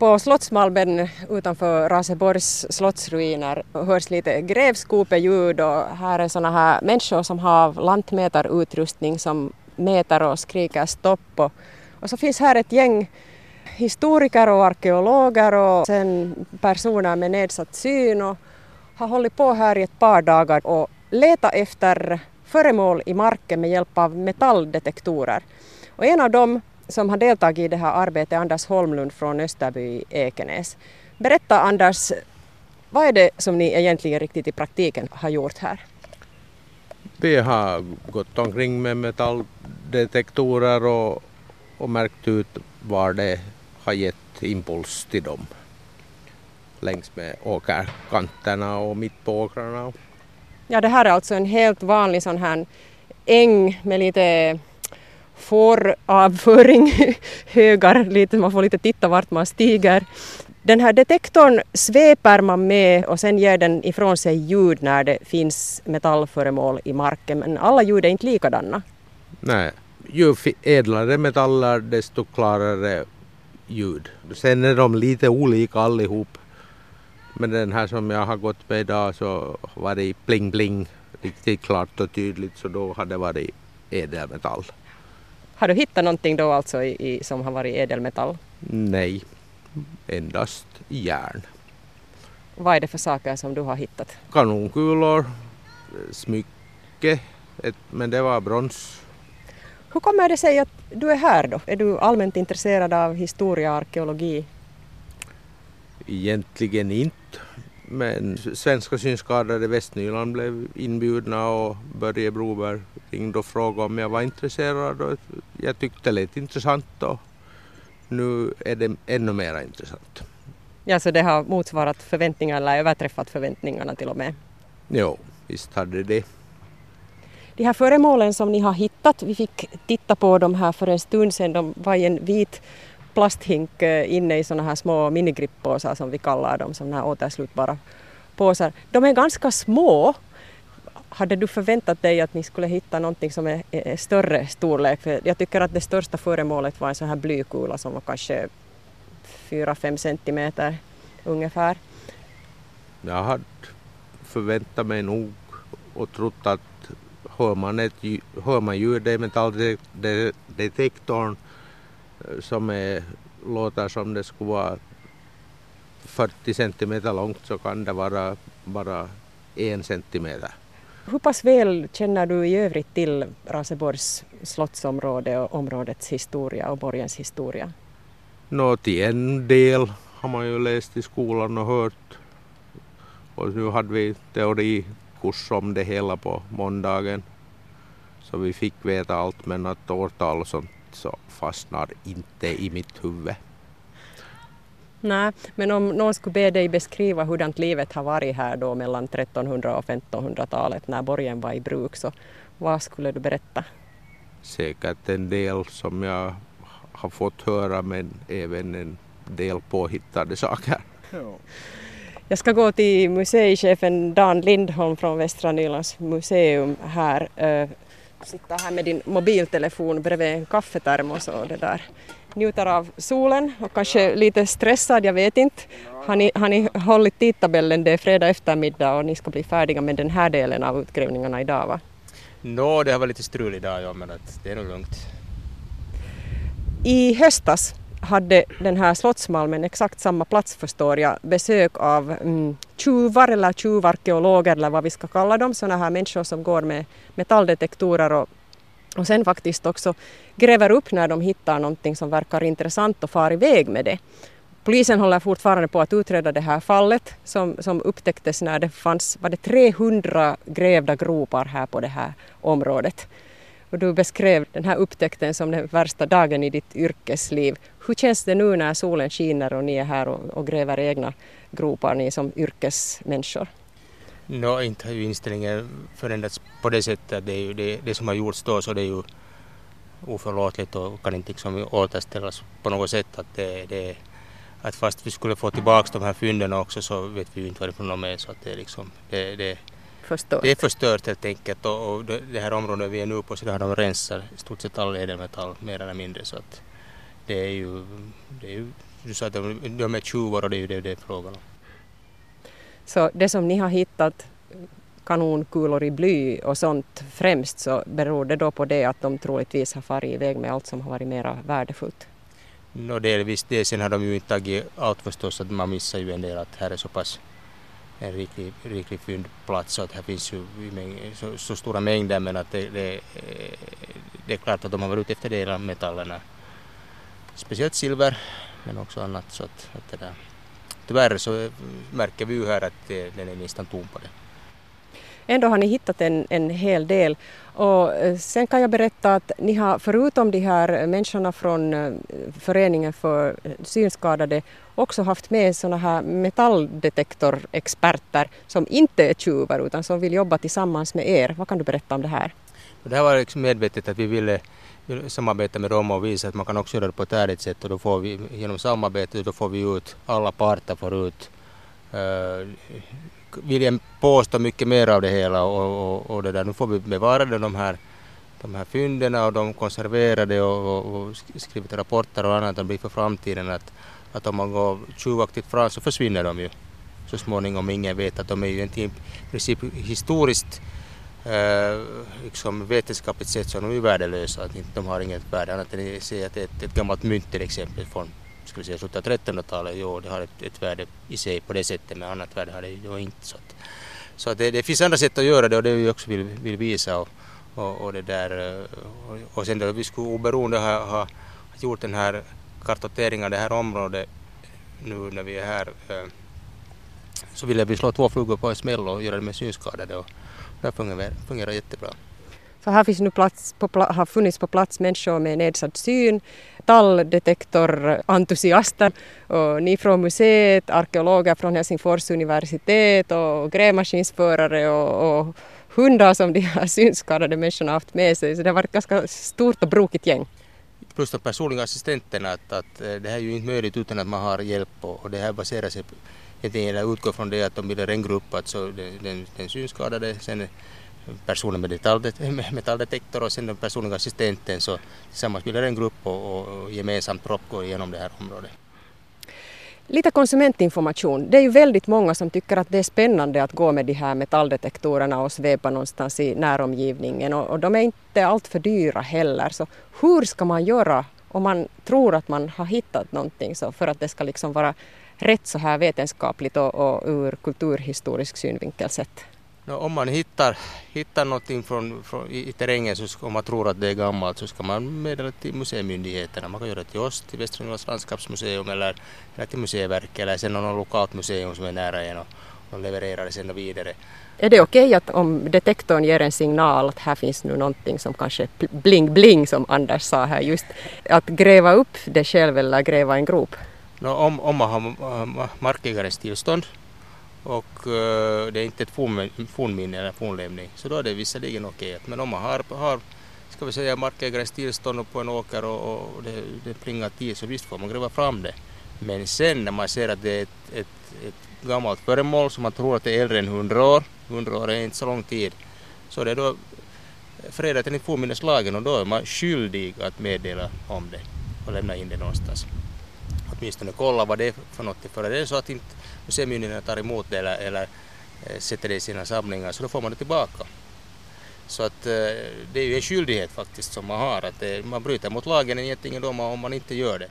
På Slottsmalmen utanför Raseborgs slottsruiner hörs lite grävskopeljud och här är såna här människor som har lantmätarutrustning som mäter och skriker stopp. Och, och så finns här ett gäng historiker och arkeologer och sen personer med nedsatt syn och har hållit på här i ett par dagar och letat efter föremål i marken med hjälp av metalldetektorer. Och en av dem som har deltagit i det här arbetet Anders Holmlund från Österby i Ekenäs. Berätta Anders, vad är det som ni egentligen riktigt i praktiken har gjort här? Vi har gått omkring med metalldetektorer och, och märkt ut var det har gett impuls till dem längs med åkerkanterna och mitt på åkrarna. Ja, det här är alltså en helt vanlig sån här äng med lite fåravföring, högar, lite, man får lite titta vart man stiger. Den här detektorn sveper man med och sen ger den ifrån sig ljud när det finns metallföremål i marken men alla ljud är inte likadana. Nej, ju ädlare metaller desto klarare ljud. Sen är de lite olika allihop. Men den här som jag har gått med idag så var det pling pling riktigt klart och tydligt så då hade det varit ädelmetall. Har du hittat någonting då alltså i, i, som har varit ädelmetall? Nej, endast järn. Vad är det för saker som du har hittat? Kanonkulor, smycke, ett, men det var brons. Hur kommer det sig att du är här då? Är du allmänt intresserad av historia och arkeologi? Egentligen inte, men Svenska synskadade Västnyland blev inbjudna och Börje Broberg ringde och frågade om jag var intresserad och jag tyckte det lät intressant och nu är det ännu mer intressant. Ja, så det har motsvarat förväntningarna eller överträffat förväntningarna till och med? Jo, visst hade det. De här föremålen som ni har hittat, vi fick titta på dem här för en stund sedan, de var i en vit plasthink eh, inne i sådana här små minigrippåsar som vi kallar dem, sådana här återslutbara påsar. De är ganska små. Hade du förväntat dig att ni skulle hitta någonting som är, är större storlek? För jag tycker att det största föremålet var en sån här blykula som var kanske 4-5 centimeter ungefär. Jag hade förväntat mig nog och trott att hör man, ett, hör man ljudet i metalldetektorn eh, som är, låter som det skulle vara 40 centimeter långt så kan det vara bara en centimeter. Hur pass väl känner du i övrigt till Raseborgs slottsområde och områdets historia och borgens historia? Nå, till en del har man ju läst i skolan och hört. Och nu hade vi teorikurs om det hela på måndagen. Så vi fick veta allt men att årtal och sånt så fastnar inte i mitt huvud. Nej, men om någon skulle be dig beskriva hurdant livet har varit här då mellan 1300 och 1500-talet när borgen var i bruk så vad skulle du berätta? Säkert en del som jag har fått höra men även en del påhittade saker. Jag ska gå till museichefen Dan Lindholm från Västra Nylands museum här eh, sitta här med din mobiltelefon bredvid en kaffetermos och det där njuter av solen och kanske lite stressad, jag vet inte. Har ni, har ni hållit tidtabellen, det är fredag eftermiddag och ni ska bli färdiga med den här delen av utgrävningarna idag va? Nå, no, det har varit lite strul idag ja, men att det är nog lugnt. I höstas hade den här Slottsmalmen exakt samma plats förstår jag, besök av mm, tjuvar eller tjuvarkeologer eller vad vi ska kalla dem, sådana här människor som går med metalldetektorer och, och sen faktiskt också gräver upp när de hittar någonting som verkar intressant och far iväg med det. Polisen håller fortfarande på att utreda det här fallet som, som upptäcktes när det fanns var det 300 grävda gropar här på det här området. Och du beskrev den här upptäckten som den värsta dagen i ditt yrkesliv. Hur känns det nu när solen skiner och ni är här och, och gräver egna gropar, ni som yrkesmänniskor? No, inte har ju inställningen förändrats på det sättet. Det, är ju det, det som har gjorts då så det är ju oförlåtligt och kan inte liksom återställas på något sätt. Att, det, det, att fast vi skulle få tillbaka de här fynden också så vet vi ju inte vad det är. Så att det, liksom, det, det, förstört. Det är förstört helt enkelt och, och det här området vi är nu på så där har de rensat i stort sett all ädelmetall mer eller mindre så att det är ju, det är ju du sa att de, de är tjuvar och det är ju det det är frågan om. Så det som ni har hittat kanonkulor i bly och sånt främst så beror det då på det att de troligtvis har farit iväg med allt som har varit mera värdefullt? No delvis det. Sen har de ju inte tagit allt förstås, att man missar ju en del att här är så pass en riklig, riklig fyndplats så att här finns ju så, så stora mängder men att det, det, det, är klart att de har varit ute efter de metallerna. Speciellt silver men också annat så att, att det där. Tyvärr så märker vi ju här att den är nästan tom på det. Ändå har ni hittat en, en hel del. Och eh, sen kan jag berätta att ni har förutom de här människorna från eh, föreningen för eh, synskadade också haft med sådana här metalldetektorexperter som inte är tjuvar utan som vill jobba tillsammans med er. Vad kan du berätta om det här? Det här var liksom medvetet att vi ville samarbeta med dem och visa att man kan också göra det på ett ärligt sätt och då får vi genom samarbetet då får vi ut alla parter får ut uh, eh, viljan påstå mycket mer av det hela och, och, och det där. nu får vi bevara de här, de här fynden och de konserverade och, och, och skrivit rapporter och annat. Det blir för framtiden att, att om man går tjuvaktigt fram så försvinner de ju så småningom. Ingen vet att de är ju i princip historiskt eh, liksom vetenskapligt sett så är de ju värdelösa. Att de har inget värde annat än att se att ett, ett gammalt mynt till exempel från ska vi säga, slutet av 1300-talet, jo det har ett, ett värde i sig på det sättet men annat värde har det ju inte. Så, att, så att det, det, finns andra sätt att göra det och det vi också vill, vill visa och, och, och, det där och, och sen då vi skulle oberoende ha, ha gjort den här kartoteringen av det här området nu när vi är här eh, så ville vi slå två flugor på en smäll och göra det med synskadade och det fungerar, fungerar jättebra. Så här finns nu plats på, har funnits på plats människor med nedsatt syn, metalldetektorentusiaster och ni från museet, arkeologer från Helsingfors universitet och grävmaskinsförare och, och hundar som de här synskadade människorna haft med sig. Så det har varit ett ganska stort och brokigt gäng. Plus de personliga assistenterna, att, att eh, det här är ju inte möjligt utan att man har hjälp och, och det här baserar sig på, eller utgår från det att de bildar en grupp, alltså den, den, den synskadade, sen personen med metalldetektor och sen den personliga assistenten så tillsammans bildar en grupp och, och gemensamt går igenom det här området. Lite konsumentinformation. Det är ju väldigt många som tycker att det är spännande att gå med de här metalldetektorerna och svepa någonstans i näromgivningen och, och de är inte alltför dyra heller. Så hur ska man göra om man tror att man har hittat någonting så för att det ska liksom vara rätt så här vetenskapligt och, och ur kulturhistorisk synvinkel sett? No, om man hittar, hittar någonting från, från, i, i terrängen så om man tror att det är gammalt så ska man meddela till museimyndigheterna. Man kan göra det till oss, till Västra Nylands landskapsmuseum eller, eller till Museiverket eller sen något lokalt museum som är nära en och, och levererar det sen vidare. Är det okej okay att om detektorn ger en signal att här finns nu någonting som kanske bling bling som Anders sa här just, att gräva upp det själv eller gräva en grop? No, om, om äh, man har markägarens tillstånd och uh, det är inte ett fornminne eller fornlämning så då är det visserligen okej. Okay. Men om man har, har ska vi säga markägarens tillstånd på en åker och, och det, det plingar till så visst får man gräva fram det. Men sen när man ser att det är ett, ett, ett gammalt föremål som man tror att det är äldre än 100 år, 100 år är inte så lång tid, så det är då fredat enligt fornminneslagen och då är man skyldig att meddela om det och lämna in det någonstans. Åtminstone kolla vad det är för något. För det är så att inte museimyndigheterna tar emot det eller, eller eh, sätter det i sina samlingar så då får man det tillbaka. Så att eh, det är ju en skyldighet faktiskt som man har att det, man bryter mot lagen egentligen då om man inte gör det.